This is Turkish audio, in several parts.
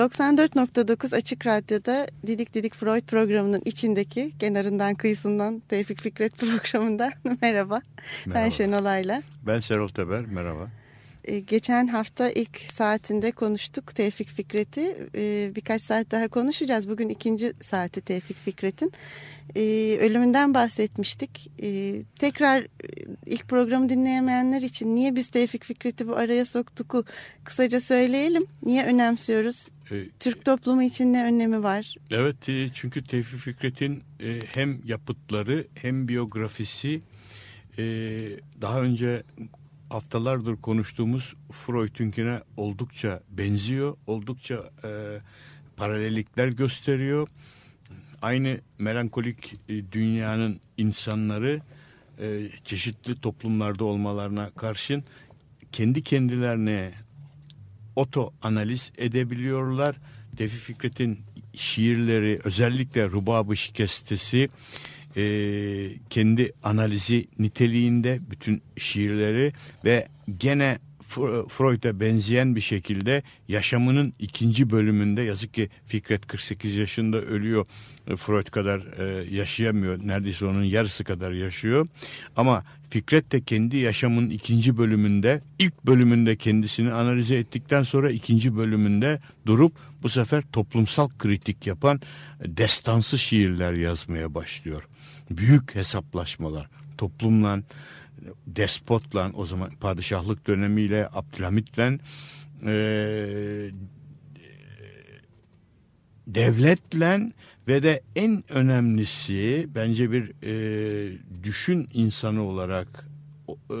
94.9 Açık Radyo'da Didik Didik Freud programının içindeki kenarından kıyısından Tevfik Fikret programından merhaba. merhaba. Ben Şenol Ayla. Ben Serol Teber merhaba. Ee, geçen hafta ilk saatinde konuştuk Tevfik Fikret'i. Ee, birkaç saat daha konuşacağız. Bugün ikinci saati Tevfik Fikret'in. Ee, ölümünden bahsetmiştik. Tekrar e, ilk programı dinleyemeyenler için niye biz Tevfik Fikret'i bu araya soktuk kısaca söyleyelim. Niye önemsiyoruz? Ee, Türk toplumu için ne önemi var? Evet e, çünkü Tevfik Fikret'in e, hem yapıtları hem biyografisi daha önce haftalardır konuştuğumuz Freud'unkine oldukça benziyor. Oldukça e, paralellikler gösteriyor. Aynı melankolik e, dünyanın insanları e, çeşitli toplumlarda olmalarına karşın kendi kendilerine oto analiz edebiliyorlar. Defi Fikret'in şiirleri özellikle Rubab-ı Şikestesi e, kendi analizi niteliğinde bütün şiirleri ve gene Freud'a benzeyen bir şekilde yaşamının ikinci bölümünde yazık ki Fikret 48 yaşında ölüyor. E, Freud kadar e, yaşayamıyor. Neredeyse onun yarısı kadar yaşıyor. Ama Fikret de kendi yaşamının ikinci bölümünde ilk bölümünde kendisini analize ettikten sonra ikinci bölümünde durup bu sefer toplumsal kritik yapan destansı şiirler yazmaya başlıyor büyük hesaplaşmalar. Toplumla despotla o zaman padişahlık dönemiyle Abdülhamit'le e, devletle ve de en önemlisi bence bir e, düşün insanı olarak e,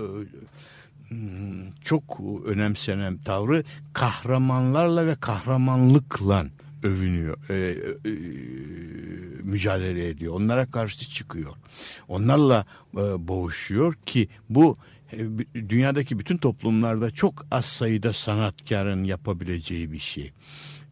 çok önemsenen tavrı kahramanlarla ve kahramanlıkla övünüyor, e, e, mücadele ediyor. Onlara karşı çıkıyor. Onlarla e, boğuşuyor ki bu e, dünyadaki bütün toplumlarda çok az sayıda sanatkarın yapabileceği bir şey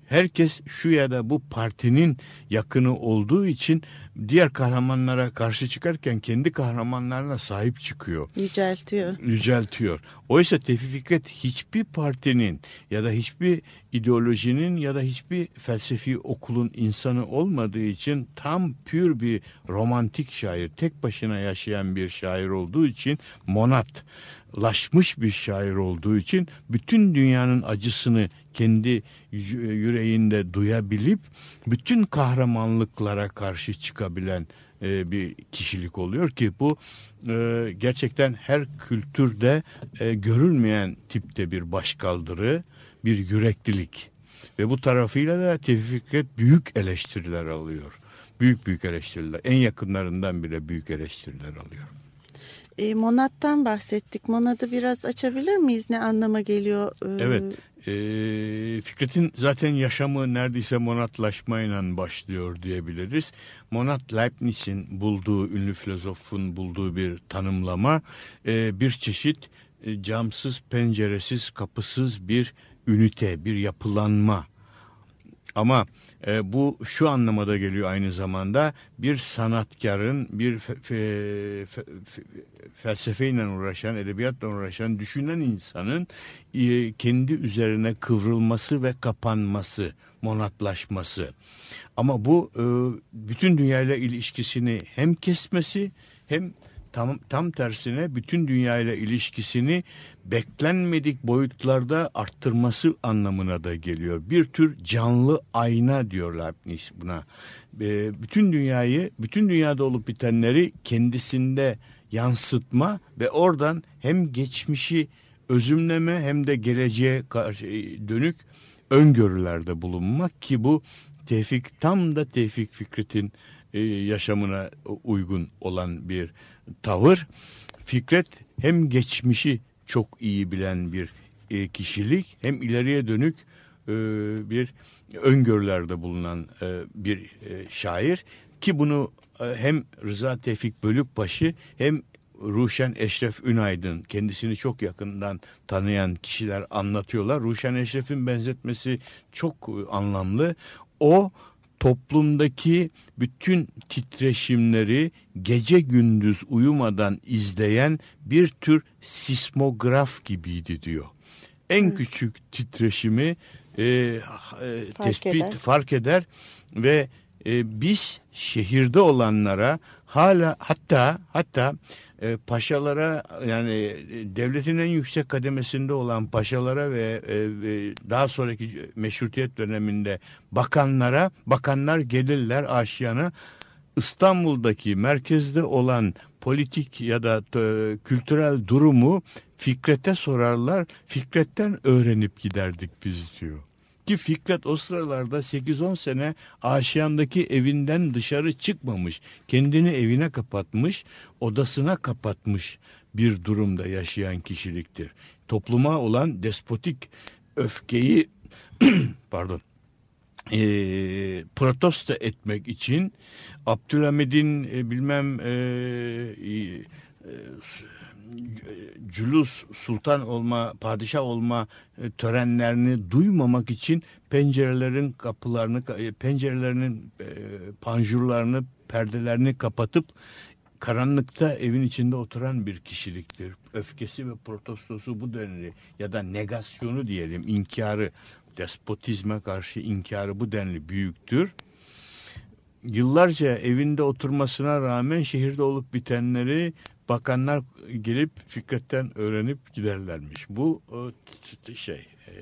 herkes şu ya da bu partinin yakını olduğu için diğer kahramanlara karşı çıkarken kendi kahramanlarına sahip çıkıyor. Yüceltiyor. Yüceltiyor. Oysa Tevfik Fikret hiçbir partinin ya da hiçbir ideolojinin ya da hiçbir felsefi okulun insanı olmadığı için tam pür bir romantik şair, tek başına yaşayan bir şair olduğu için monat laşmış bir şair olduğu için bütün dünyanın acısını kendi yüreğinde duyabilip bütün kahramanlıklara karşı çıkabilen e, bir kişilik oluyor ki bu e, gerçekten her kültürde e, görülmeyen tipte bir başkaldırı, bir yüreklilik ve bu tarafıyla da Tevfik büyük eleştiriler alıyor. Büyük büyük eleştiriler. En yakınlarından bile büyük eleştiriler alıyor. E, Monat'tan bahsettik. Monat'ı biraz açabilir miyiz? Ne anlama geliyor? Ee... Evet. E, Fikret'in zaten yaşamı neredeyse monatlaşmayla başlıyor diyebiliriz. Monat Leibniz'in bulduğu, ünlü filozofun bulduğu bir tanımlama. E, bir çeşit e, camsız, penceresiz, kapısız bir ünite, bir yapılanma. Ama e, bu şu anlamada geliyor aynı zamanda bir sanatkarın bir fe, fe, fe, felsefeyle uğraşan, edebiyatla uğraşan, düşünen insanın e, kendi üzerine kıvrılması ve kapanması, monatlaşması. Ama bu e, bütün dünyayla ilişkisini hem kesmesi hem tam, tam tersine bütün dünyayla ilişkisini beklenmedik boyutlarda arttırması anlamına da geliyor. Bir tür canlı ayna diyorlar buna. E, bütün dünyayı, bütün dünyada olup bitenleri kendisinde yansıtma ve oradan hem geçmişi özümleme hem de geleceğe karşı dönük öngörülerde bulunmak ki bu Tevfik tam da Tevfik Fikret'in e, yaşamına uygun olan bir tavır. Fikret hem geçmişi çok iyi bilen bir e, kişilik hem ileriye dönük e, bir öngörülerde bulunan e, bir e, şair ki bunu e, hem Rıza Tevfik Bölükbaşı hem Ruşen Eşref Ünaydın kendisini çok yakından tanıyan kişiler anlatıyorlar. Ruşen Eşref'in benzetmesi çok e, anlamlı. O toplumdaki bütün titreşimleri gece gündüz uyumadan izleyen bir tür sismograf gibiydi diyor. En küçük titreşimi e, e, Fark tespit eder. fark eder ve e, biz şehirde olanlara hala hatta hatta e, paşalara yani e, devletin en yüksek kademesinde olan paşalara ve, e, ve daha sonraki meşrutiyet döneminde bakanlara bakanlar gelirler aşiyana İstanbul'daki merkezde olan politik ya da e, kültürel durumu Fikret'e sorarlar. Fikret'ten öğrenip giderdik biz diyor. Ki Fikret o sıralarda 8-10 sene Aşiyan'daki evinden dışarı çıkmamış. Kendini evine kapatmış, odasına kapatmış bir durumda yaşayan kişiliktir. Topluma olan despotik öfkeyi pardon e, protesto etmek için Abdülhamid'in e, bilmem e, e, cülus sultan olma, padişah olma e, törenlerini duymamak için pencerelerin kapılarını, e, pencerelerinin e, panjurlarını, perdelerini kapatıp karanlıkta evin içinde oturan bir kişiliktir. Öfkesi ve protestosu bu denli ya da negasyonu diyelim, inkarı, despotizme karşı inkarı bu denli büyüktür yıllarca evinde oturmasına rağmen şehirde olup bitenleri bakanlar gelip Fikret'ten öğrenip giderlermiş. Bu t- şey e,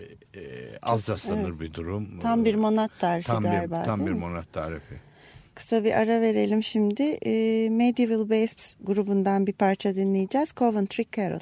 e, az da sanır bir durum. Tam bir monat tarifi tam galiba. bir, tam bir monat tarifi. Kısa bir ara verelim şimdi. Ee, Medieval Babes grubundan bir parça dinleyeceğiz. Coventry Carol.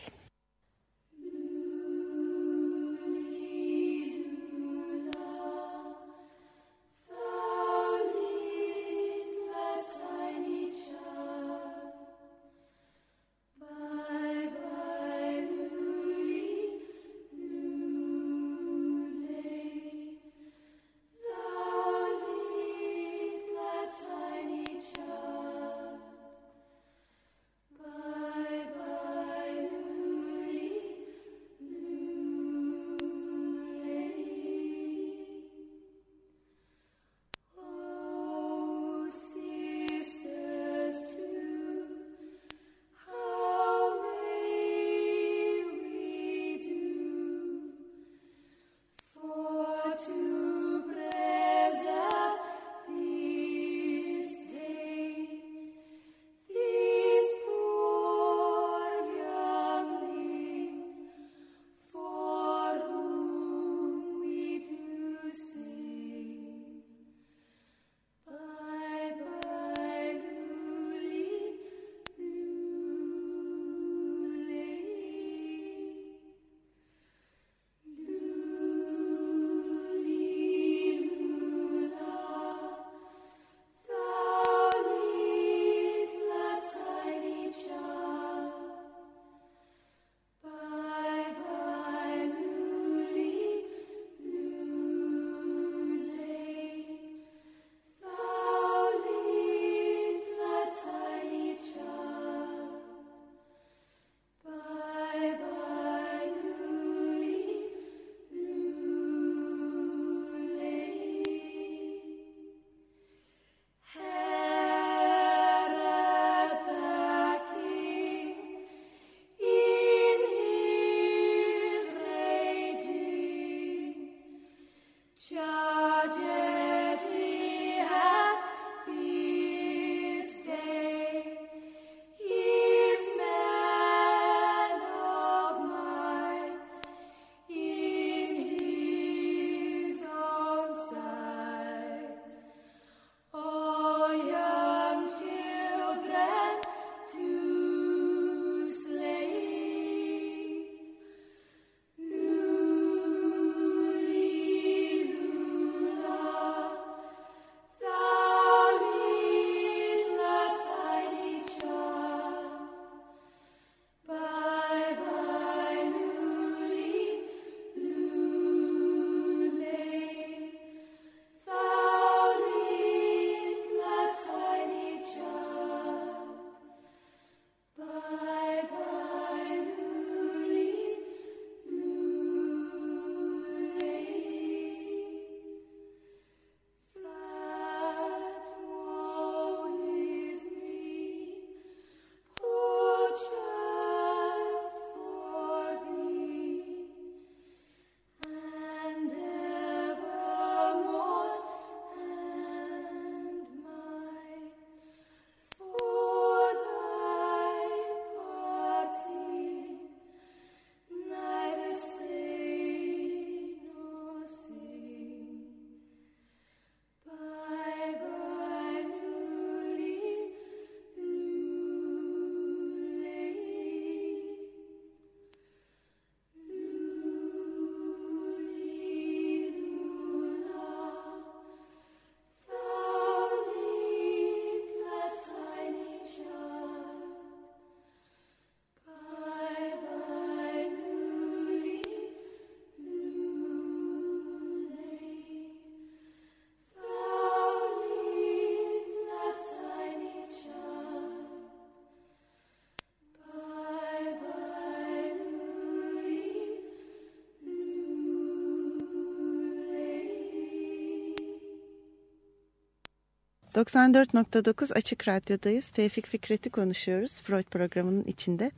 94.9 Açık Radyo'dayız. Tevfik Fikret'i konuşuyoruz Freud programının içinde.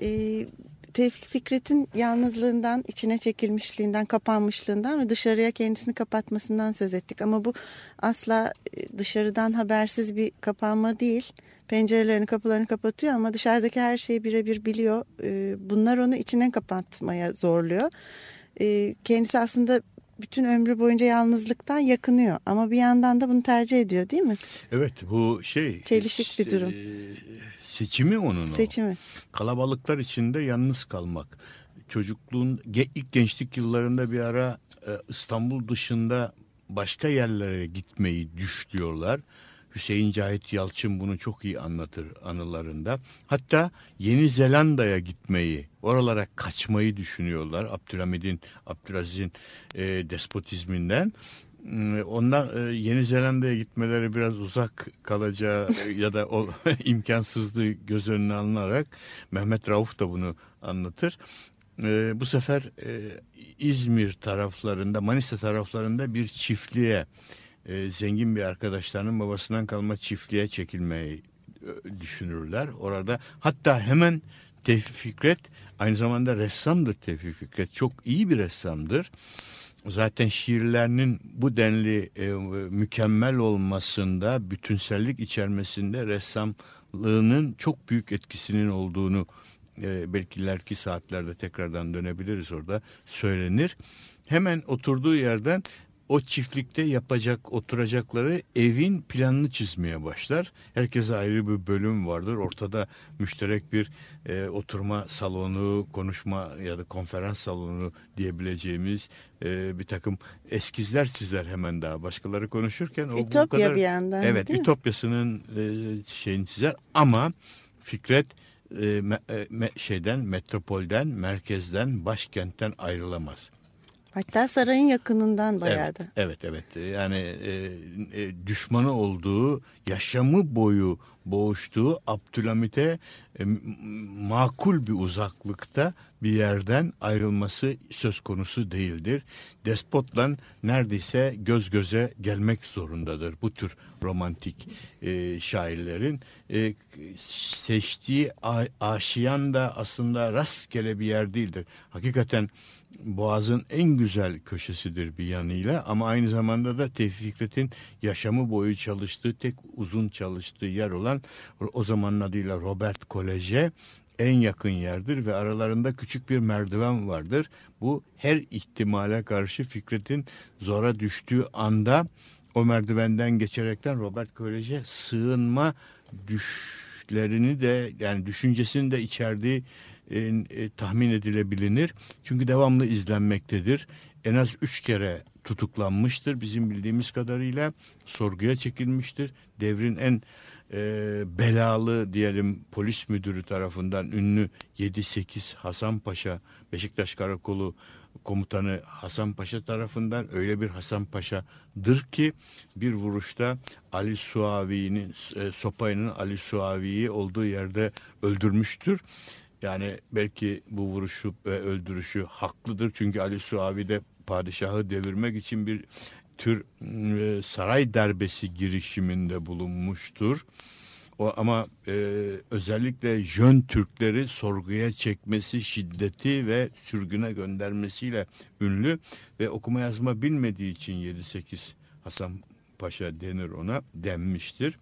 Ee, Tevfik Fikret'in yalnızlığından, içine çekilmişliğinden, kapanmışlığından ve dışarıya kendisini kapatmasından söz ettik. Ama bu asla e, dışarıdan habersiz bir kapanma değil. Pencerelerini, kapılarını kapatıyor ama dışarıdaki her şeyi birebir biliyor. Ee, bunlar onu içine kapatmaya zorluyor. Ee, kendisi aslında bütün ömrü boyunca yalnızlıktan yakınıyor. Ama bir yandan da bunu tercih ediyor değil mi? Evet bu şey. Çelişik bir durum. e, Seçimi onun o. Seçimi. Kalabalıklar içinde yalnız kalmak. Çocukluğun ilk gençlik yıllarında bir ara e, İstanbul dışında başka yerlere gitmeyi düşlüyorlar. Hüseyin Cahit Yalçın bunu çok iyi anlatır anılarında. Hatta Yeni Zelanda'ya gitmeyi, oralara kaçmayı düşünüyorlar. Abdülhamid'in, Abdülaziz'in e, despotizminden. Hmm, Ondan e, Yeni Zelanda'ya gitmeleri biraz uzak kalacağı e, ya da o imkansızlığı göz önüne alınarak Mehmet Rauf da bunu anlatır. E, bu sefer e, İzmir taraflarında, Manisa taraflarında bir çiftliğe, e, zengin bir arkadaşlarının babasından kalma çiftliğe çekilmeyi e, düşünürler. Orada hatta hemen Tevfik Fikret aynı zamanda ressamdır Tevfik Fikret. Çok iyi bir ressamdır zaten şiirlerinin bu denli e, mükemmel olmasında, bütünsellik içermesinde ressamlığının çok büyük etkisinin olduğunu e, belki ileriki saatlerde tekrardan dönebiliriz orada söylenir. Hemen oturduğu yerden o çiftlikte yapacak oturacakları evin planını çizmeye başlar. Herkese ayrı bir bölüm vardır. Ortada müşterek bir e, oturma salonu, konuşma ya da konferans salonu diyebileceğimiz e, bir takım eskizler çizer hemen daha. Başkaları konuşurken o bu Ütopya kadar bir yandan, Evet, ütopyasının e, şeyini çizer ama Fikret e, me- e, me- şeyden metropolden, merkezden, başkentten ayrılamaz. Hatta sarayın yakınından bayağı Evet, da. evet, evet. Yani e, e, düşmanı olduğu, yaşamı boyu boğuştuğu Abdülhamit'e e, makul bir uzaklıkta bir yerden ayrılması söz konusu değildir. Despotla neredeyse göz göze gelmek zorundadır bu tür romantik e, şairlerin. E, seçtiği a- aşiyan da aslında rastgele bir yer değildir. Hakikaten Boğaz'ın en güzel köşesidir bir yanıyla ama aynı zamanda da Tevfik Fikret'in yaşamı boyu çalıştığı tek uzun çalıştığı yer olan o zamanın adıyla Robert Kolej'e en yakın yerdir ve aralarında küçük bir merdiven vardır. Bu her ihtimale karşı Fikret'in zora düştüğü anda o merdivenden geçerekten Robert Kolej'e sığınma düşlerini de yani düşüncesini de içerdiği e, e, tahmin edilebilir. Çünkü devamlı izlenmektedir. En az üç kere tutuklanmıştır bizim bildiğimiz kadarıyla. Sorguya çekilmiştir. Devrin en e, belalı diyelim polis müdürü tarafından ünlü 7-8 Hasan Paşa Beşiktaş Karakolu komutanı Hasan Paşa tarafından öyle bir Hasan Paşa'dır ki bir vuruşta Ali Suavi'nin e, Sopay'ın Ali Suavi'yi olduğu yerde öldürmüştür. Yani belki bu vuruşu ve öldürüşü haklıdır. Çünkü Ali Suavi de padişahı devirmek için bir tür e, saray darbesi girişiminde bulunmuştur. O ama e, özellikle Jön Türkleri sorguya çekmesi, şiddeti ve sürgüne göndermesiyle ünlü ve okuma yazma bilmediği için 7-8 Hasan Paşa denir ona denmiştir.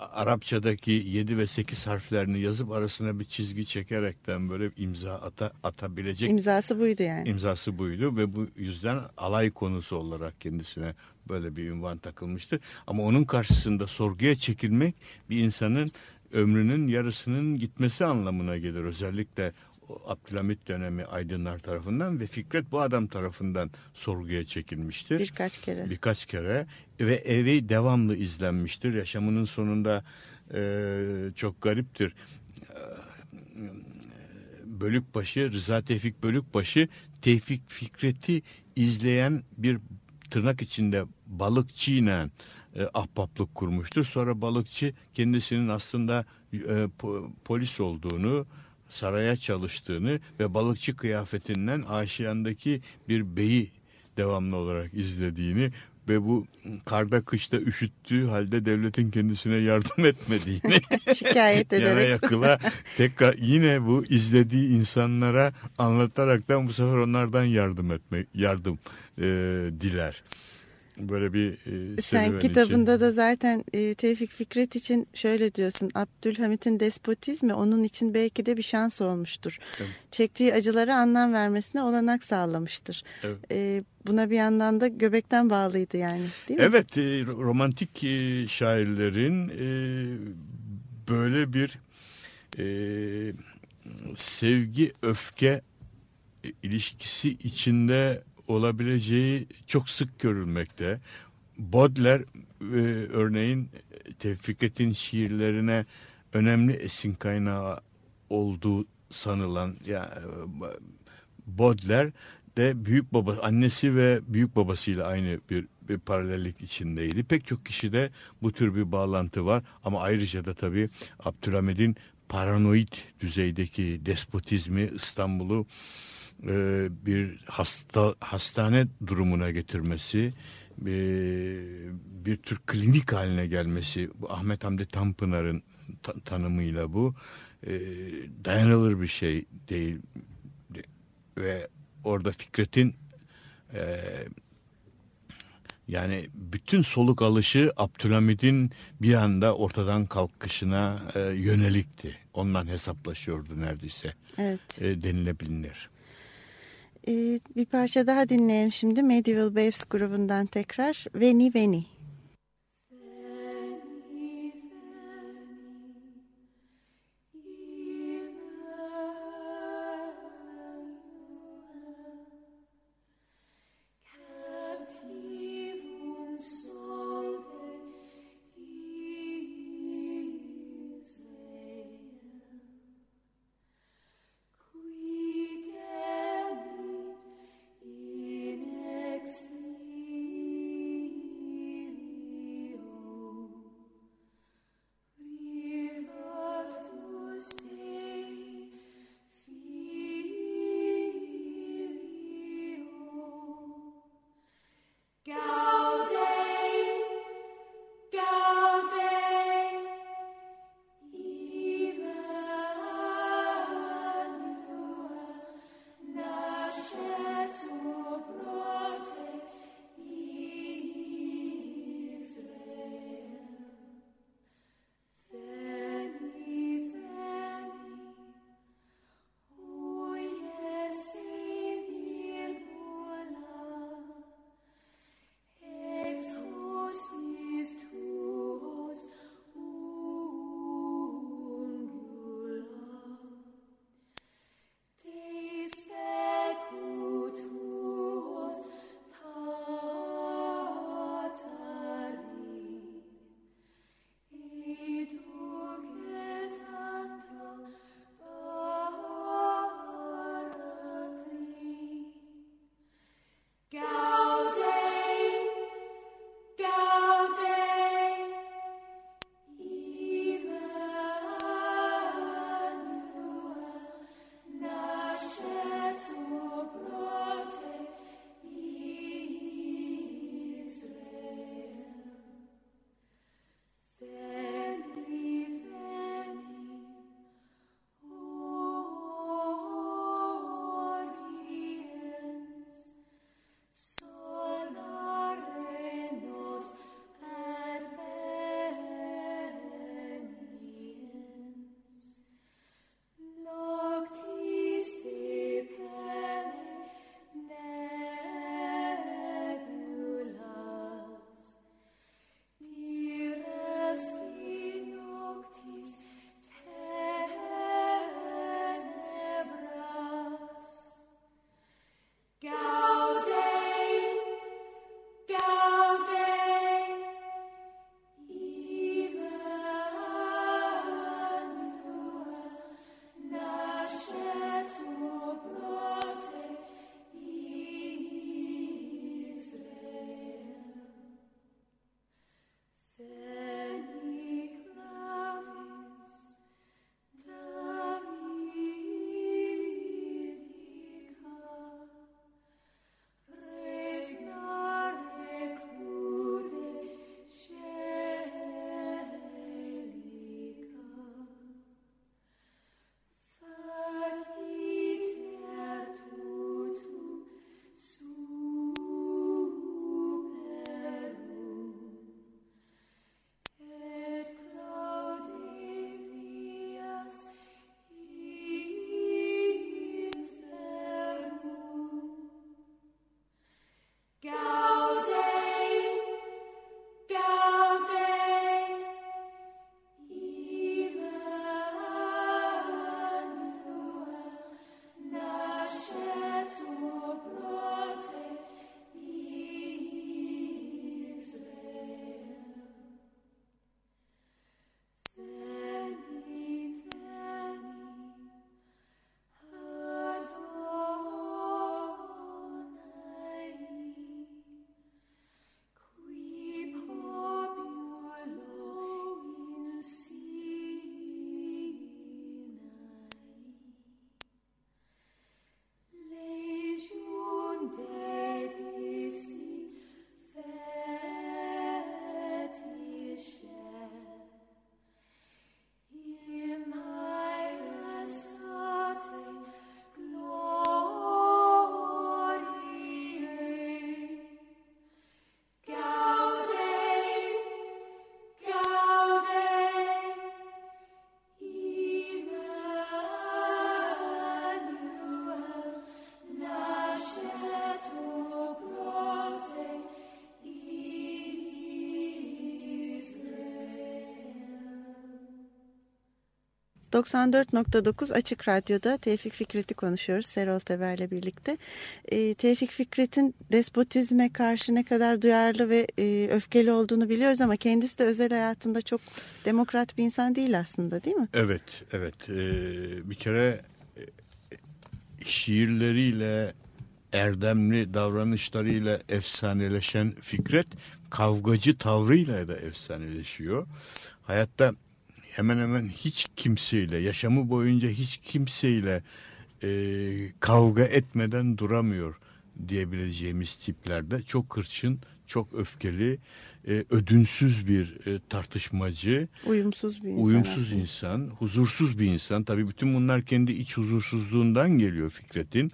Arapçadaki 7 ve 8 harflerini yazıp arasına bir çizgi çekerekten böyle imza ata, atabilecek İmzası buydu yani. imzası buydu ve bu yüzden alay konusu olarak kendisine böyle bir ünvan takılmıştı. Ama onun karşısında sorguya çekilmek bir insanın ömrünün yarısının gitmesi anlamına gelir. Özellikle Abdülhamit dönemi aydınlar tarafından ve Fikret bu adam tarafından sorguya çekilmiştir. Birkaç kere. Birkaç kere ve evi devamlı izlenmiştir. Yaşamının sonunda e, çok gariptir. E, Bölükbaşı, Rıza Tevfik Bölükbaşı Tevfik Fikret'i izleyen bir tırnak içinde balıkçıyla e, ahbaplık kurmuştur. Sonra balıkçı kendisinin aslında e, po- polis olduğunu, saraya çalıştığını ve balıkçı kıyafetinden aşiyandaki bir beyi devamlı olarak izlediğini ve bu karda kışta üşüttüğü halde devletin kendisine yardım etmediğini Şikayet yana ederek. yakıla tekrar yine bu izlediği insanlara anlataraktan bu sefer onlardan yardım etme yardım e, diler. Böyle bir e, Sen kitabında için. da zaten e, Tevfik Fikret için şöyle diyorsun. Abdülhamit'in despotizmi onun için belki de bir şans olmuştur. Evet. Çektiği acılara anlam vermesine olanak sağlamıştır. Evet. E, buna bir yandan da göbekten bağlıydı yani değil mi? Evet, e, romantik e, şairlerin e, böyle bir e, sevgi öfke e, ilişkisi içinde olabileceği çok sık görülmekte. Baudelaire e, örneğin Tevfiket'in şiirlerine önemli esin kaynağı olduğu sanılan ya Baudelaire de büyük baba annesi ve büyük babasıyla aynı bir, bir paralellik içindeydi. Pek çok kişide bu tür bir bağlantı var ama ayrıca da tabii Abdülhamid'in paranoid düzeydeki despotizmi İstanbul'u e, bir hasta hastane durumuna getirmesi e, bir tür klinik haline gelmesi bu Ahmet Hamdi Tanpınar'ın ta- tanımıyla bu e, dayanılır bir şey değil ve orada Fikret'in e, yani bütün soluk alışı Abdülhamid'in bir anda ortadan kalkışına e, yönelikti. Ondan hesaplaşıyordu neredeyse Evet. e, denilebilir. E, bir parça daha dinleyelim şimdi Medieval Babes grubundan tekrar Veni Veni. 94.9 Açık Radyo'da Tevfik Fikret'i konuşuyoruz Serol Teber'le birlikte. E, Tevfik Fikret'in despotizme karşı ne kadar duyarlı ve e, öfkeli olduğunu biliyoruz ama kendisi de özel hayatında çok demokrat bir insan değil aslında değil mi? Evet, evet. Ee, bir kere e, şiirleriyle, erdemli davranışlarıyla efsaneleşen Fikret, kavgacı tavrıyla da efsaneleşiyor. Hayatta hemen hemen hiç kimseyle, yaşamı boyunca hiç kimseyle e, kavga etmeden duramıyor diyebileceğimiz tiplerde. Çok hırçın, çok öfkeli, e, ödünsüz bir e, tartışmacı. Uyumsuz bir insan. Uyumsuz aslında. insan, huzursuz bir insan. Tabii bütün bunlar kendi iç huzursuzluğundan geliyor Fikret'in.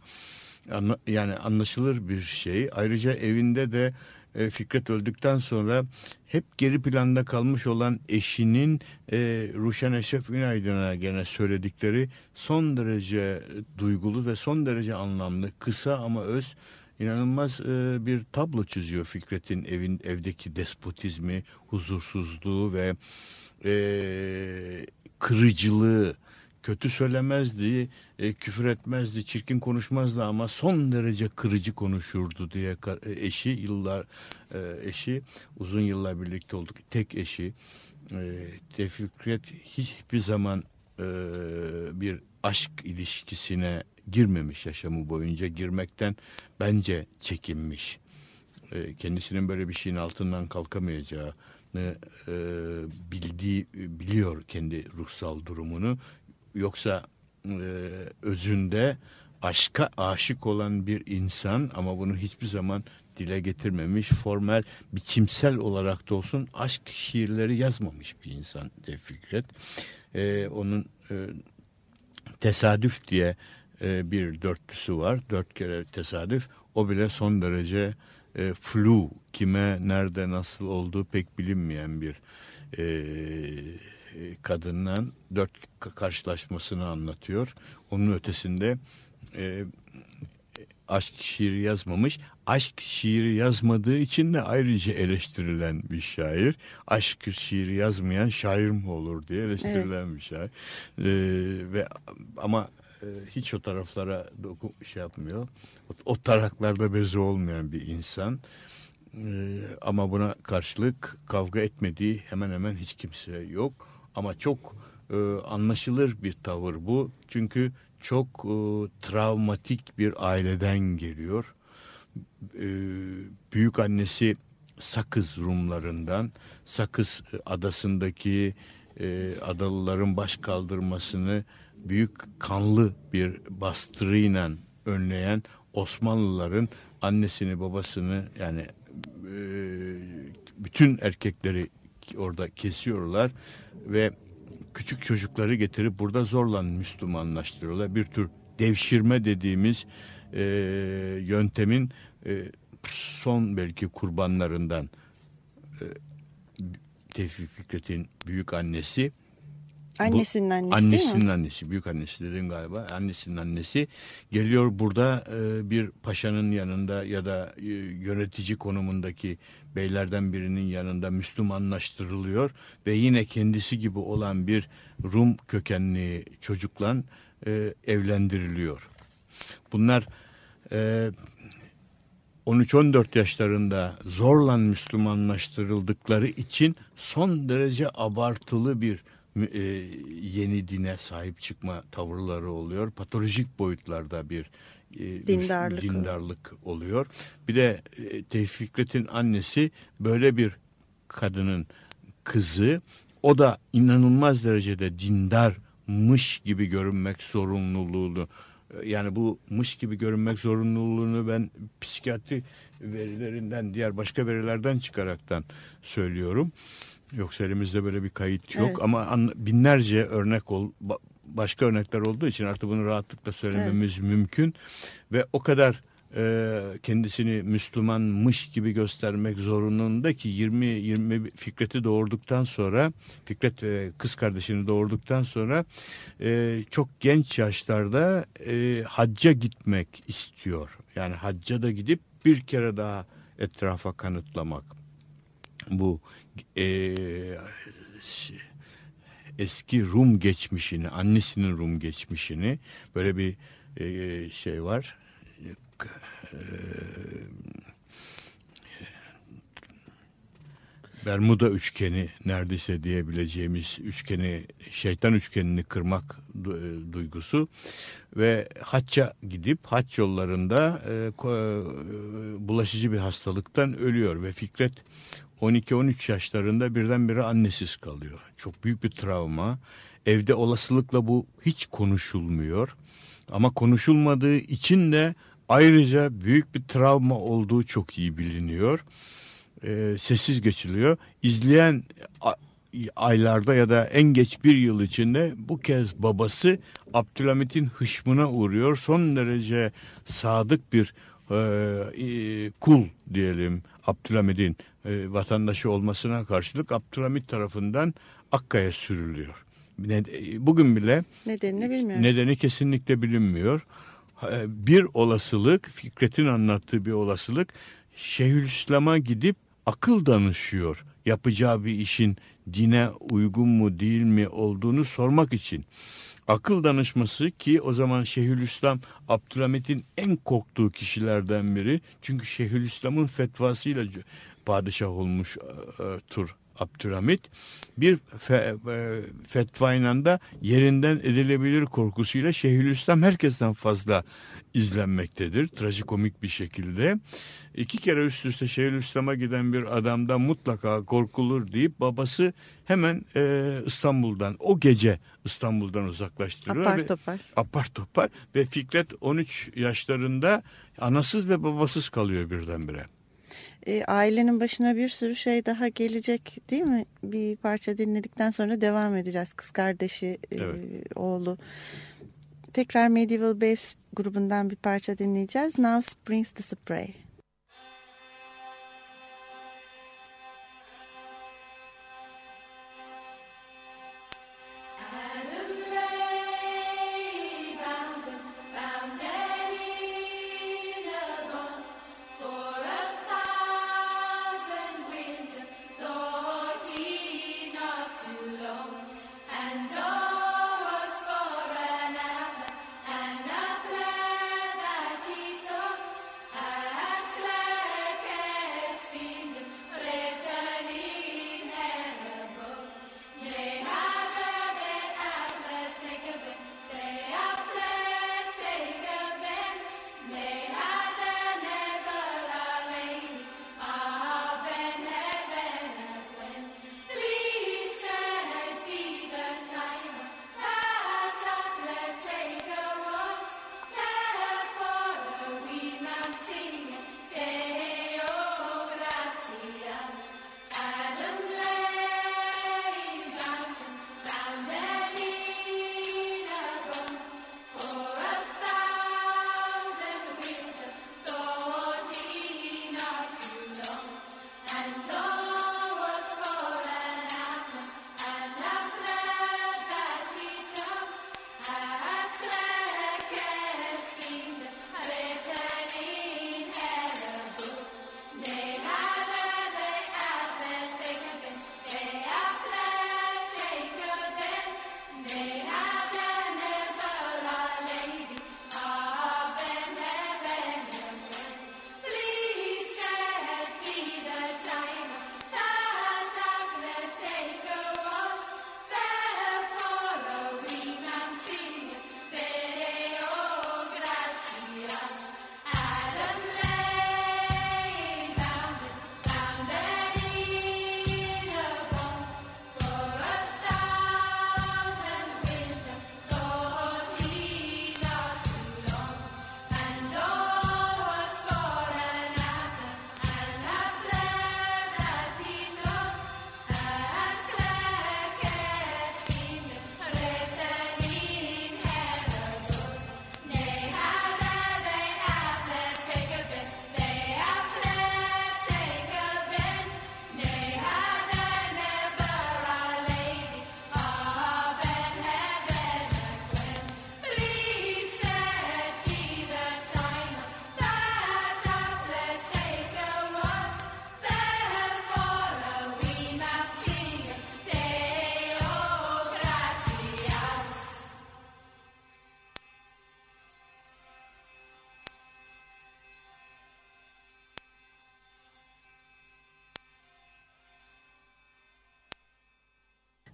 Anla- yani anlaşılır bir şey. Ayrıca evinde de e, Fikret öldükten sonra hep geri planda kalmış olan eşinin e, Ruşen Eşref Ünaydın'a gene söyledikleri son derece duygulu ve son derece anlamlı, kısa ama öz inanılmaz e, bir tablo çiziyor Fikret'in evin evdeki despotizmi, huzursuzluğu ve e, kırıcılığı kötü söylemezdi, e, küfür etmezdi, çirkin konuşmazdı ama son derece kırıcı konuşurdu diye e, eşi yıllar e, eşi uzun yıllar birlikte olduk tek eşi e, Tevfikret hiçbir zaman e, bir aşk ilişkisine girmemiş yaşamı boyunca girmekten bence çekinmiş. E, kendisinin böyle bir şeyin altından kalkamayacağını e, bildiği biliyor kendi ruhsal durumunu. Yoksa e, özünde aşka aşık olan bir insan ama bunu hiçbir zaman dile getirmemiş, formel, biçimsel olarak da olsun aşk şiirleri yazmamış bir insan Fikret. E, onun e, tesadüf diye e, bir dörtlüsü var. Dört kere tesadüf. O bile son derece e, flu, kime, nerede, nasıl olduğu pek bilinmeyen bir e, kadından dört ka- karşılaşmasını anlatıyor. Onun ötesinde e, aşk şiiri yazmamış. Aşk şiiri yazmadığı için de ayrıca eleştirilen bir şair. Aşk şiiri yazmayan şair mi olur diye eleştirilen bir şair. E, ve ama e, hiç o taraflara doku, şey yapmıyor. O, o taraklarda bezi olmayan bir insan. Ee, ama buna karşılık kavga etmediği hemen hemen hiç kimse yok. Ama çok e, anlaşılır bir tavır bu. Çünkü çok e, travmatik bir aileden geliyor. E, büyük annesi Sakız Rumlarından, Sakız adasındaki e, adalıların baş kaldırmasını büyük kanlı bir bastırıyla önleyen Osmanlıların annesini babasını yani e, bütün erkekleri orada kesiyorlar ve küçük çocukları getirip burada zorla Müslümanlaştırıyorlar. Bir tür devşirme dediğimiz e, yöntemin e, son belki kurbanlarından e, Tevfik Fikret'in büyük annesi Annesinin annesi değil Annesinin mi? annesi, büyük annesi dedim galiba. Annesinin annesi geliyor burada e, bir paşanın yanında ya da e, yönetici konumundaki beylerden birinin yanında Müslümanlaştırılıyor ve yine kendisi gibi olan bir Rum kökenli çocukla e, evlendiriliyor. Bunlar e, 13-14 yaşlarında zorla Müslümanlaştırıldıkları için son derece abartılı bir e, yeni dine sahip çıkma tavırları oluyor. Patolojik boyutlarda bir e, Dindarlık. dindarlık oluyor. Bir de e, Tevfik Fikret'in annesi böyle bir kadının kızı. O da inanılmaz derecede dindarmış gibi görünmek zorunluluğunu e, yani bu mış gibi görünmek zorunluluğunu ben psikiyatri verilerinden diğer başka verilerden çıkaraktan söylüyorum. Yoksa elimizde böyle bir kayıt yok Evet. ama an- binlerce örnek ol ba- başka örnekler olduğu için artık bunu rahatlıkla söylememiz mümkün ve o kadar e, kendisini Müslümanmış gibi göstermek zorununda ki 20 20 Fikret'i doğurduktan sonra Fikret ve kız kardeşini doğurduktan sonra e, çok genç yaşlarda e, hacca gitmek istiyor. Yani hacca da gidip bir kere daha etrafa kanıtlamak bu e, eski Rum geçmişini, annesinin Rum geçmişini böyle bir e, şey var. E, Bermuda üçgeni neredeyse diyebileceğimiz üçgeni, şeytan üçgenini kırmak e, duygusu ve hacca gidip haç yollarında e, e, bulaşıcı bir hastalıktan ölüyor ve Fikret 12-13 yaşlarında birdenbire annesiz kalıyor. Çok büyük bir travma. Evde olasılıkla bu hiç konuşulmuyor. Ama konuşulmadığı için de ayrıca büyük bir travma olduğu çok iyi biliniyor e, sessiz geçiliyor. İzleyen aylarda ya da en geç bir yıl içinde bu kez babası Abdülhamit'in hışmına uğruyor. Son derece sadık bir e, e, kul diyelim Abdülhamit'in e, vatandaşı olmasına karşılık Abdülhamit tarafından Akka'ya sürülüyor. Ne- Bugün bile Nedenini bilmiyoruz. Nedeni kesinlikle bilinmiyor. Ha, Bir olasılık, Fikret'in anlattığı bir olasılık Şeyhülislam'a gidip akıl danışıyor. Yapacağı bir işin dine uygun mu değil mi olduğunu sormak için. Akıl danışması ki o zaman Şeyhülislam Abdülhamit'in en korktuğu kişilerden biri. Çünkü Şeyhülislam'ın fetvasıyla padişah olmuş e, e, Tur Abdülhamit bir fe, e, fetvayla da yerinden edilebilir korkusuyla Şeyhülislam herkesten fazla izlenmektedir. Trajikomik bir şekilde. İki kere üst üste Şeyhülislam'a giden bir adamda mutlaka korkulur deyip babası hemen e, İstanbul'dan o gece İstanbul'dan uzaklaştırıyor. Apar ve- topar. apar topar ve Fikret 13 yaşlarında anasız ve babasız kalıyor birdenbire. E, ailenin başına bir sürü şey daha gelecek değil mi? Bir parça dinledikten sonra devam edeceğiz. Kız kardeşi, e, Evet. Tekrar Medieval Babes grubundan bir parça dinleyeceğiz. Now Springs the Spray.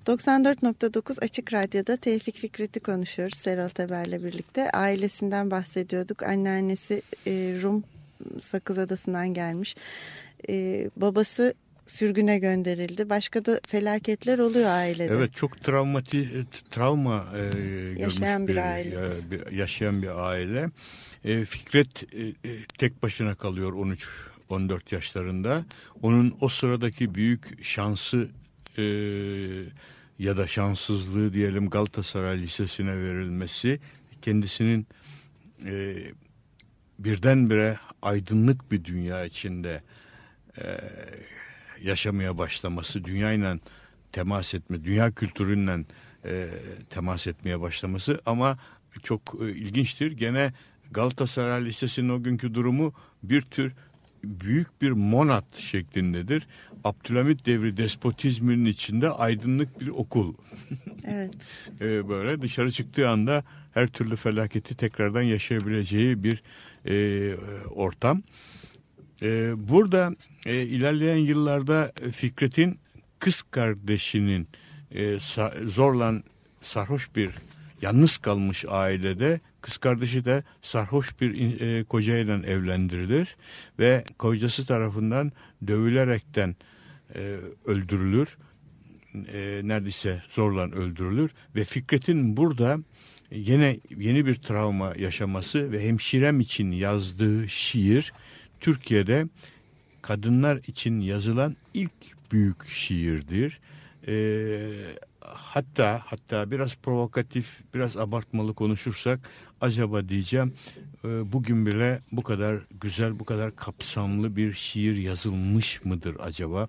94.9 Açık Radyo'da Tevfik Fikret'i konuşuyoruz Serol Teber'le birlikte. Ailesinden bahsediyorduk. Anneannesi e, Rum Sakız Adası'ndan gelmiş. E, babası sürgüne gönderildi. Başka da felaketler oluyor ailede. Evet çok travmati travma e, Yaşayan bir aile. e, bir- yaşayan bir aile. E, Fikret e, e, tek başına kalıyor 13 14 yaşlarında. Onun o sıradaki büyük şansı e, ya da şanssızlığı diyelim Galatasaray Lisesi'ne verilmesi kendisinin e, birdenbire aydınlık bir dünya içinde e, yaşamaya başlaması, dünyayla temas etme, dünya kültürüyle e, temas etmeye başlaması ama çok e, ilginçtir. Gene Galatasaray Lisesi'nin o günkü durumu bir tür büyük bir monat şeklindedir. Abdülhamit devri despotizminin içinde aydınlık bir okul. Evet. E, böyle dışarı çıktığı anda her türlü felaketi tekrardan yaşayabileceği bir e, ortam. E, burada e, ilerleyen yıllarda Fikret'in kız kardeşinin e, sa- zorla sarhoş bir yalnız kalmış ailede kız kardeşi de sarhoş bir e, kocayla evlendirilir ve kocası tarafından dövülerekten e, öldürülür e, neredeyse zorla öldürülür ve Fikret'in burada yine yeni bir travma yaşaması ve hemşirem için yazdığı şiir Türkiye'de kadınlar için yazılan ilk büyük şiirdir. E, hatta hatta biraz provokatif, biraz abartmalı konuşursak acaba diyeceğim e, bugün bile bu kadar güzel, bu kadar kapsamlı bir şiir yazılmış mıdır acaba?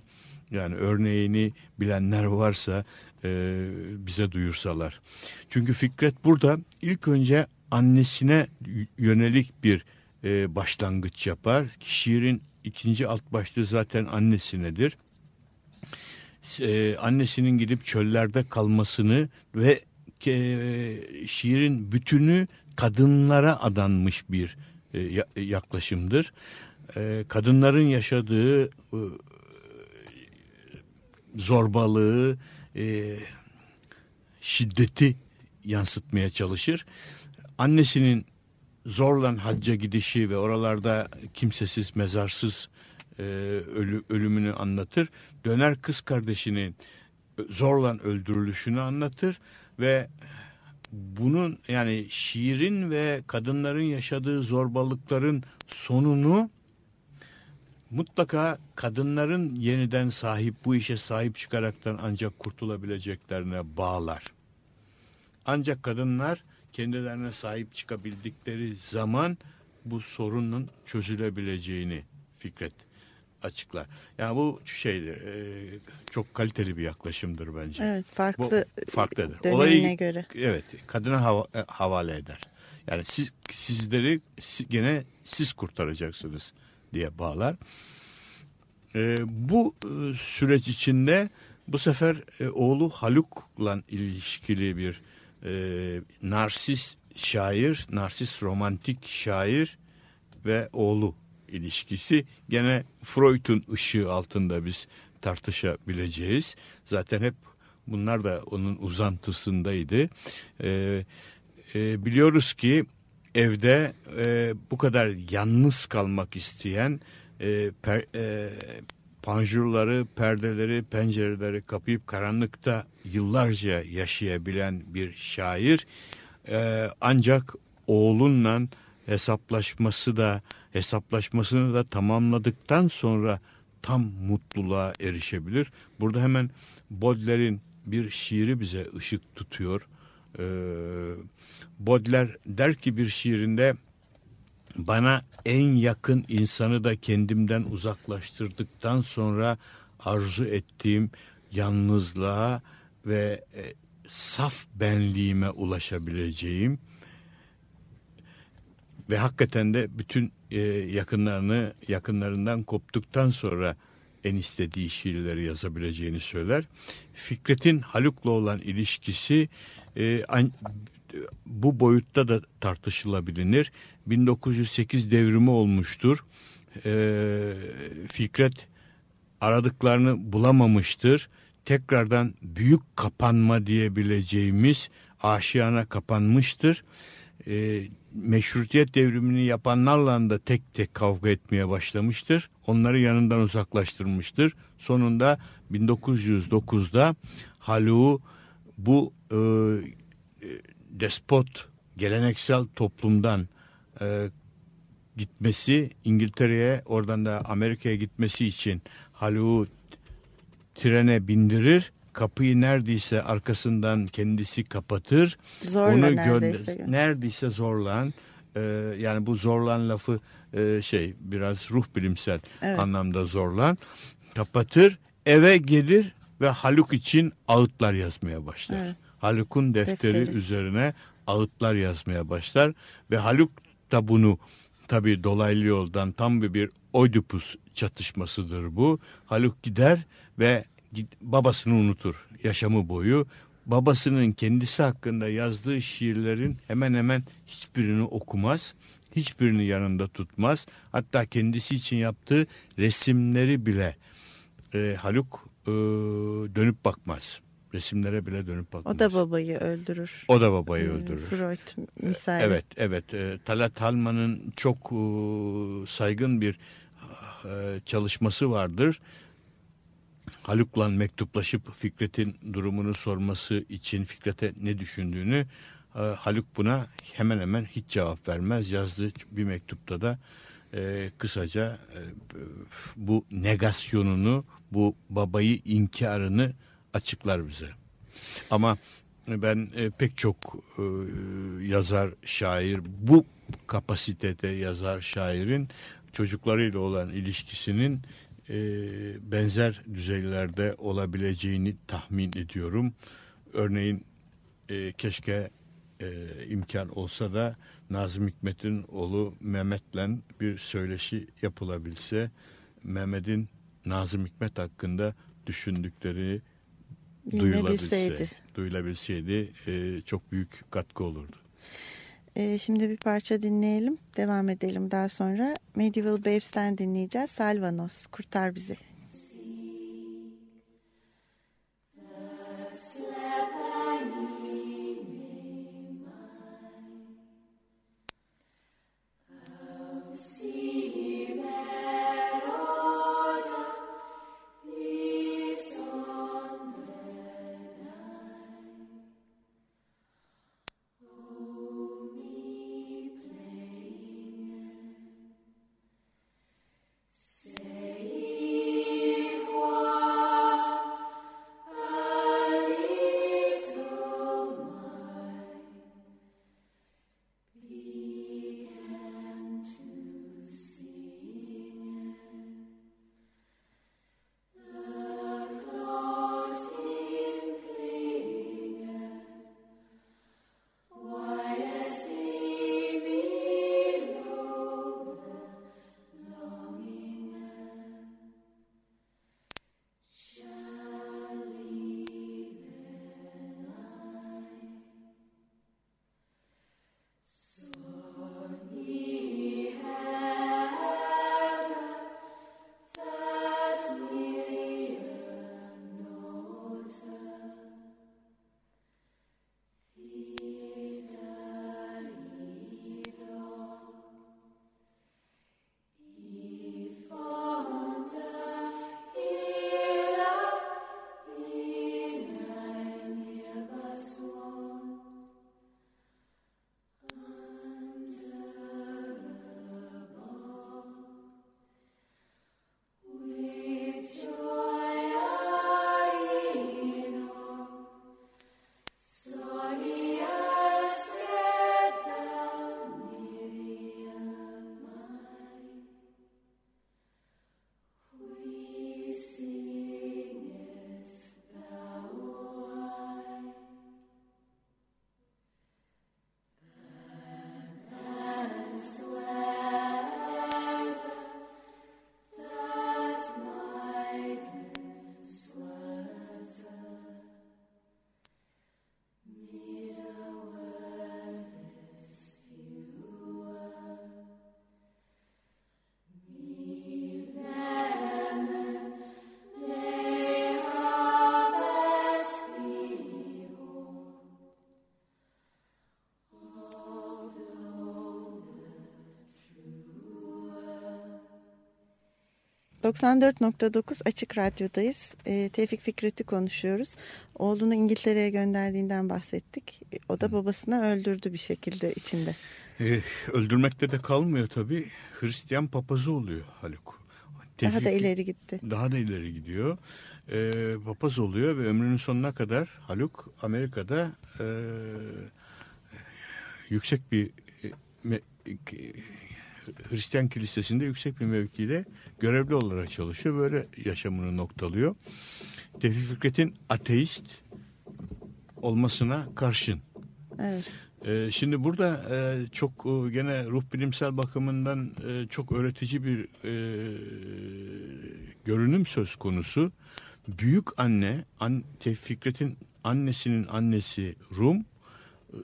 Yani örneğini bilenler varsa e, bize duyursalar. Çünkü Fikret burada ilk önce annesine yönelik bir e, başlangıç yapar. Şiirin ikinci alt başlığı zaten annesinedir. E, annesinin gidip çöllerde kalmasını ve e, şiirin bütünü kadınlara adanmış bir e, ya- yaklaşımdır. E, kadınların yaşadığı e, zorbalığı, e, şiddeti yansıtmaya çalışır. Annesinin zorla hacca gidişi ve oralarda kimsesiz, mezarsız e, ölü, ölümünü anlatır. Döner kız kardeşinin zorla öldürülüşünü anlatır ve bunun yani şiirin ve kadınların yaşadığı zorbalıkların sonunu mutlaka kadınların yeniden sahip bu işe sahip çıkaraktan ancak kurtulabileceklerine bağlar. Ancak kadınlar kendilerine sahip çıkabildikleri zaman bu sorunun çözülebileceğini Fikret açıklar. Yani bu şeydir, e, çok kaliteli bir yaklaşımdır bence. Evet Bu farklı farklıdır. dönemine Olayı göre. evet kadına hava- e, havale eder. Yani siz sizleri si- gene siz kurtaracaksınız diye bağlar. E, bu e, süreç içinde bu sefer e, oğlu Haluk'la ilişkili bir e, narsist şair, narsist romantik şair ve oğlu ilişkisi gene Freud'un ışığı altında biz tartışabileceğiz. Zaten hep bunlar da onun uzantısındaydı. Ee, e, biliyoruz ki evde e, bu kadar yalnız kalmak isteyen e, per, e, panjurları, perdeleri, pencereleri kapayıp karanlıkta yıllarca yaşayabilen bir şair e, ancak oğlunla hesaplaşması da hesaplaşmasını da tamamladıktan sonra tam mutluluğa erişebilir. Burada hemen Baudelaire'in bir şiiri bize ışık tutuyor. Ee, Baudelaire der ki bir şiirinde bana en yakın insanı da kendimden uzaklaştırdıktan sonra arzu ettiğim yalnızlığa ve e, saf benliğime ulaşabileceğim ve hakikaten de bütün e, yakınlarını yakınlarından koptuktan sonra en istediği şiirleri yazabileceğini söyler. Fikret'in Haluk'la olan ilişkisi e, an- bu boyutta da tartışılabilir. 1908 devrimi olmuştur. E, Fikret aradıklarını bulamamıştır. tekrardan büyük kapanma diyebileceğimiz aşiyana kapanmıştır. E, meşrutiyet devrimini yapanlarla da tek tek kavga etmeye başlamıştır. Onları yanından uzaklaştırmıştır. Sonunda 1909'da Haluk'u bu e, e, despot geleneksel toplumdan e, gitmesi İngiltere'ye oradan da Amerika'ya gitmesi için Haluk'u trene bindirir. Kapıyı neredeyse arkasından kendisi kapatır. Zorla Onu neredeyse. gönder- neredeyse zorlan. e, yani bu zorlan lafı e, şey biraz ruh bilimsel Evet. anlamda zorlan. Kapatır eve gelir ve Haluk için ağıtlar yazmaya başlar. Evet. Haluk'un defteri, Defteri. üzerine ağıtlar yazmaya başlar ve Haluk da bunu tabii dolaylı yoldan tam bir bir Oedipus çatışmasıdır bu. Haluk gider ve babasını unutur yaşamı boyu. Babasının kendisi hakkında yazdığı şiirlerin hemen hemen hiçbirini okumaz. Hiçbirini yanında tutmaz. Hatta kendisi için yaptığı resimleri bile e, Haluk e, dönüp bakmaz. Resimlere bile dönüp bakmaz. O da babayı öldürür. O da babayı Ee, öldürür. Freud misali. Evet, evet. E, Talat Halman'ın çok e, saygın bir e, çalışması vardır. Haluk'la mektuplaşıp Fikret'in durumunu sorması için Fikret'e ne düşündüğünü e, Haluk buna hemen hemen hiç cevap vermez. Yazdığı bir mektupta da e, kısaca e, bu negasyonunu, bu babayı inkarını açıklar bize. Ama ben e, pek çok e, yazar, şair bu kapasitede yazar, şairin çocuklarıyla olan ilişkisinin e, benzer düzeylerde olabileceğini tahmin ediyorum. Örneğin e, keşke e, imkan olsa da Nazım Hikmet'in oğlu Mehmet'le bir söyleşi yapılabilse Mehmet'in Nazım Hikmet hakkında düşündükleri duyulabilse, duyulabilseydi e, çok büyük katkı olurdu. Ee, şimdi bir parça dinleyelim. Devam edelim daha sonra. Medieval Babes'ten dinleyeceğiz. Salvanos, Kurtar Bizi. 94.9 Açık Radyo'dayız. E, Tevfik Fikret'i konuşuyoruz. Oğlunu İngiltere'ye gönderdiğinden bahsettik. E, O da babasını öldürdü bir şekilde içinde. Ee, öldürmekte de kalmıyor tabii. Hristiyan papazı oluyor Haluk. Daha da Tevfik- ileri gitti. Daha da ileri gidiyor. Ee, papaz oluyor ve ömrünün sonuna kadar Haluk Amerika'da e, yüksek bir e, me- e, Hristiyan kilisesinde yüksek bir mevkide görevli olarak çalışıyor. Böyle yaşamını noktalıyor. Tevfik Fikret'in ateist olmasına karşın. Evet. Ee, şimdi burada e, çok e, gene ruh bilimsel bakımından e, çok öğretici bir e, görünüm söz konusu. Büyük anne, an, Tevfik Fikret'in annesinin annesi Rum, e,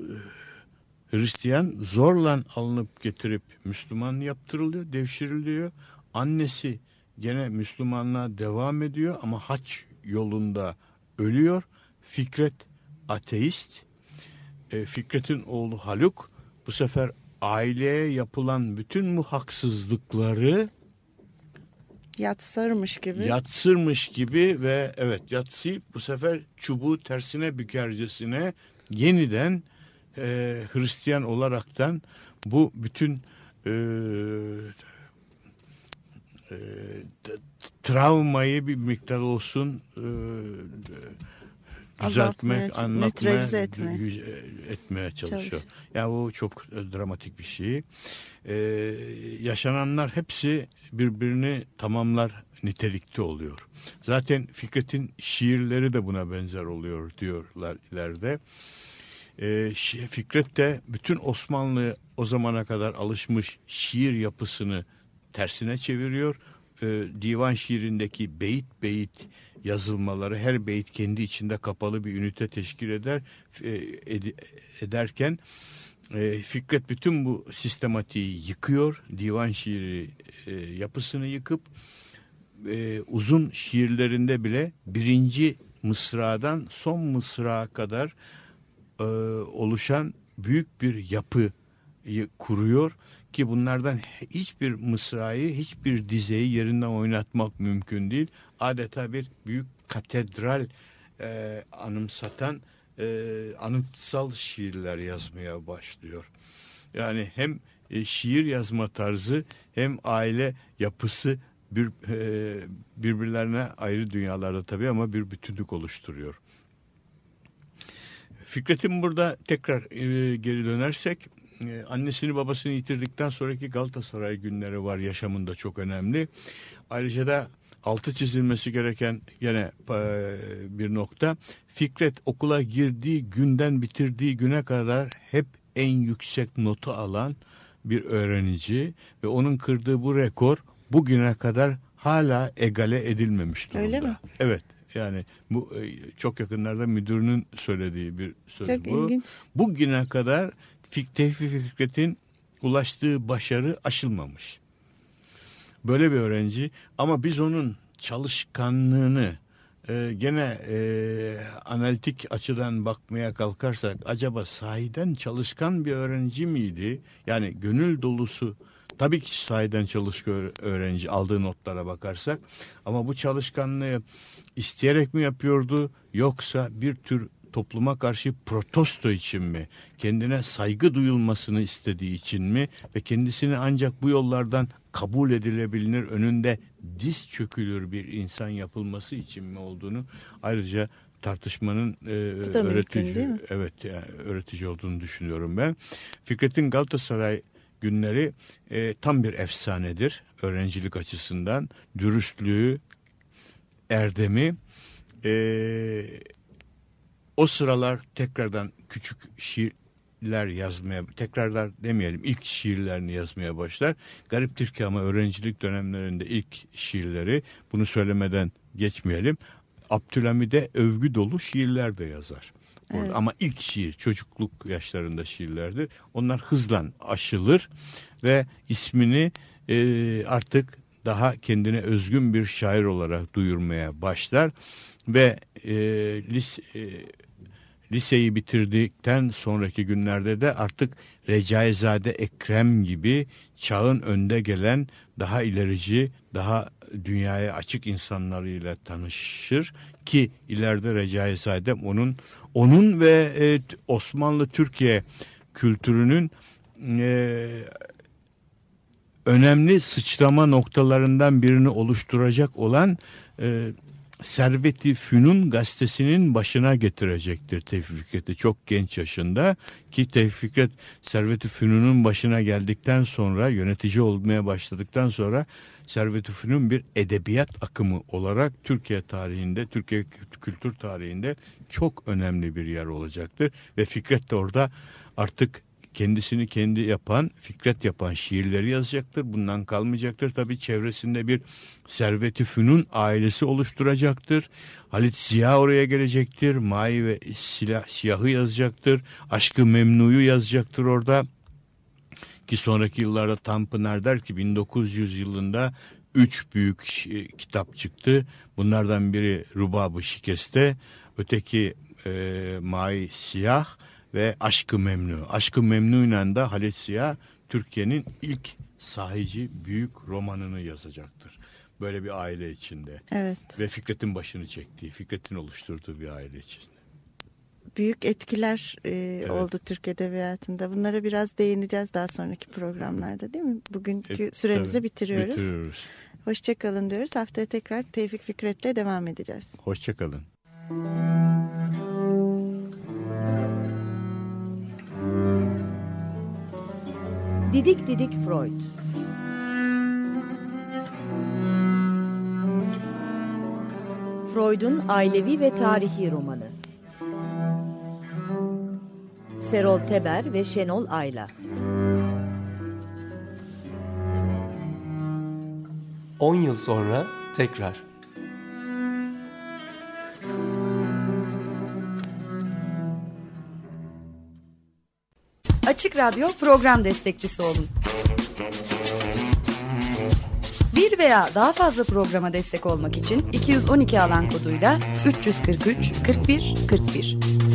Hristiyan zorla alınıp getirip Müslüman yaptırılıyor, devşiriliyor. Annesi gene Müslümanlığa devam ediyor ama haç yolunda ölüyor. Fikret ateist. E, Fikret'in oğlu Haluk bu sefer aileye yapılan bütün bu haksızlıkları Yatsarmış gibi. yatsırmış gibi ve evet yatsıyıp bu sefer çubuğu tersine bükercesine yeniden e, Hristiyan olaraktan bu bütün e, e, travmayı bir miktar olsun e, düzeltmek, anlatmaya, etmeye. yüz- etmeye çalışıyor. Çalışıyor. Ya bu çok e, dramatik bir şey. Ee, yaşananlar hepsi birbirini tamamlar nitelikte oluyor. Zaten Fikret'in şiirleri de buna benzer oluyor diyorlar ileride. Şi- Fikret de bütün Osmanlı o zamana kadar alışmış şiir yapısını tersine çeviriyor. Ee, divan şiirindeki beyit beyit yazılmaları her beyit kendi içinde kapalı bir ünite teşkil eder e, ed- ederken e, Fikret bütün bu sistematiği yıkıyor. Divan şiiri e, yapısını yıkıp e, uzun şiirlerinde bile birinci mısradan son mısrağa kadar e, oluşan büyük bir yapıyı kuruyor ki bunlardan hiçbir mısrayı, hiçbir dizeyi yerinden oynatmak mümkün değil. Adeta bir büyük katedral e, anımsatan e, anıtsal şiirler yazmaya başlıyor. Yani hem e, şiir yazma tarzı hem aile yapısı bir e, birbirlerine ayrı dünyalarda tabii ama bir bütünlük oluşturuyor. Fikret'in burada tekrar e, geri dönersek e, annesini babasını yitirdikten sonraki Galatasaray günleri var yaşamında çok önemli. Ayrıca da altı çizilmesi gereken gene e, bir nokta Fikret okula girdiği günden bitirdiği güne kadar hep en yüksek notu alan bir öğrenici ve onun kırdığı bu rekor bugüne kadar hala egale edilmemiş durumda. Öyle mi? Evet. Yani bu e, çok yakınlarda müdürünün söylediği bir söz Çok bu. ilginç. Bugüne kadar Fik- Tevfik Fikret'in ulaştığı başarı aşılmamış. Böyle bir öğrenci ama biz onun çalışkanlığını e, gene e, analitik açıdan bakmaya kalkarsak acaba sahiden çalışkan bir öğrenci miydi? Yani gönül dolusu tabii ki sahiden çalışkan öğ- öğrenci aldığı notlara bakarsak ama bu çalışkanlığı isteyerek mi yapıyordu yoksa bir tür topluma karşı protesto için mi? Kendine saygı duyulmasını istediği için mi? Ve kendisini ancak bu yollardan kabul edilebilir, önünde diz çökülür bir insan yapılması için mi olduğunu ayrıca tartışmanın e, mümkün, öğretici, mi? evet yani öğretici olduğunu düşünüyorum ben. Fikret'in Galatasaray günleri e, tam bir efsanedir öğrencilik açısından. Dürüstlüğü, erdemi, e, o sıralar tekrardan küçük şiirler yazmaya, tekrarlar demeyelim ilk şiirlerini yazmaya başlar. Gariptir ki ama öğrencilik dönemlerinde ilk şiirleri, bunu söylemeden geçmeyelim, Abdülhamid'e övgü dolu şiirler de yazar. Orada. Evet. Ama ilk şiir çocukluk yaşlarında şiirlerdir. Onlar hızla aşılır ve ismini e, artık daha kendine özgün bir şair olarak duyurmaya başlar ve e, lis, e, liseyi bitirdikten sonraki günlerde de artık Recaizade Ekrem gibi çağın önde gelen daha ilerici, daha dünyaya açık insanlarıyla tanışır ki ileride Recaizade onun onun ve e, Osmanlı Türkiye kültürünün e, önemli sıçrama noktalarından birini oluşturacak olan e, Servet-i Fünun gazetesinin başına getirecektir Tevfik Fikret'i. Çok genç yaşında ki Tevfik Fikret Servet-i Fünun'un başına geldikten sonra yönetici olmaya başladıktan sonra Servet-i Fünun bir edebiyat akımı olarak Türkiye tarihinde, Türkiye kültür tarihinde çok önemli bir yer olacaktır ve Fikret de orada artık kendisini kendi yapan, Fikret yapan şiirleri yazacaktır. Bundan kalmayacaktır. Tabii çevresinde bir Servet-i Fünun ailesi oluşturacaktır. Halit Ziya oraya gelecektir. Mai ve silah, Siyahı yazacaktır. Aşkı Memnu'yu yazacaktır orada. Ki sonraki yıllarda Tanpınar der ki 1900 yılında üç büyük kitap çıktı. Bunlardan biri Rubab-ı Şikeste, öteki e, Mai Siyah ve Aşkı Memnu. Aşkı Memnu'yla da Halit Ziya Türkiye'nin ilk sahici büyük romanını yazacaktır. Böyle bir aile içinde. Evet. Ve Fikret'in başını çektiği, Fikret'in oluşturduğu bir aile içinde. Büyük etkiler e, oldu Türk Edebiyatı'nda. Bunlara biraz değineceğiz daha sonraki programlarda değil mi? Bugünkü E, süremizi tabii, bitiriyoruz. Bitiriyoruz. Hoşçakalın diyoruz. Haftaya tekrar Tevfik Fikret'le devam edeceğiz. Hoşçakalın. Didik Didik Freud Freud'un ailevi ve tarihi romanı Serol Teber ve Şenol Ayla 10 yıl sonra tekrar. Açık Radyo program destekçisi olun. Bir veya daha fazla programa destek olmak için 212 alan koduyla 343 41 41.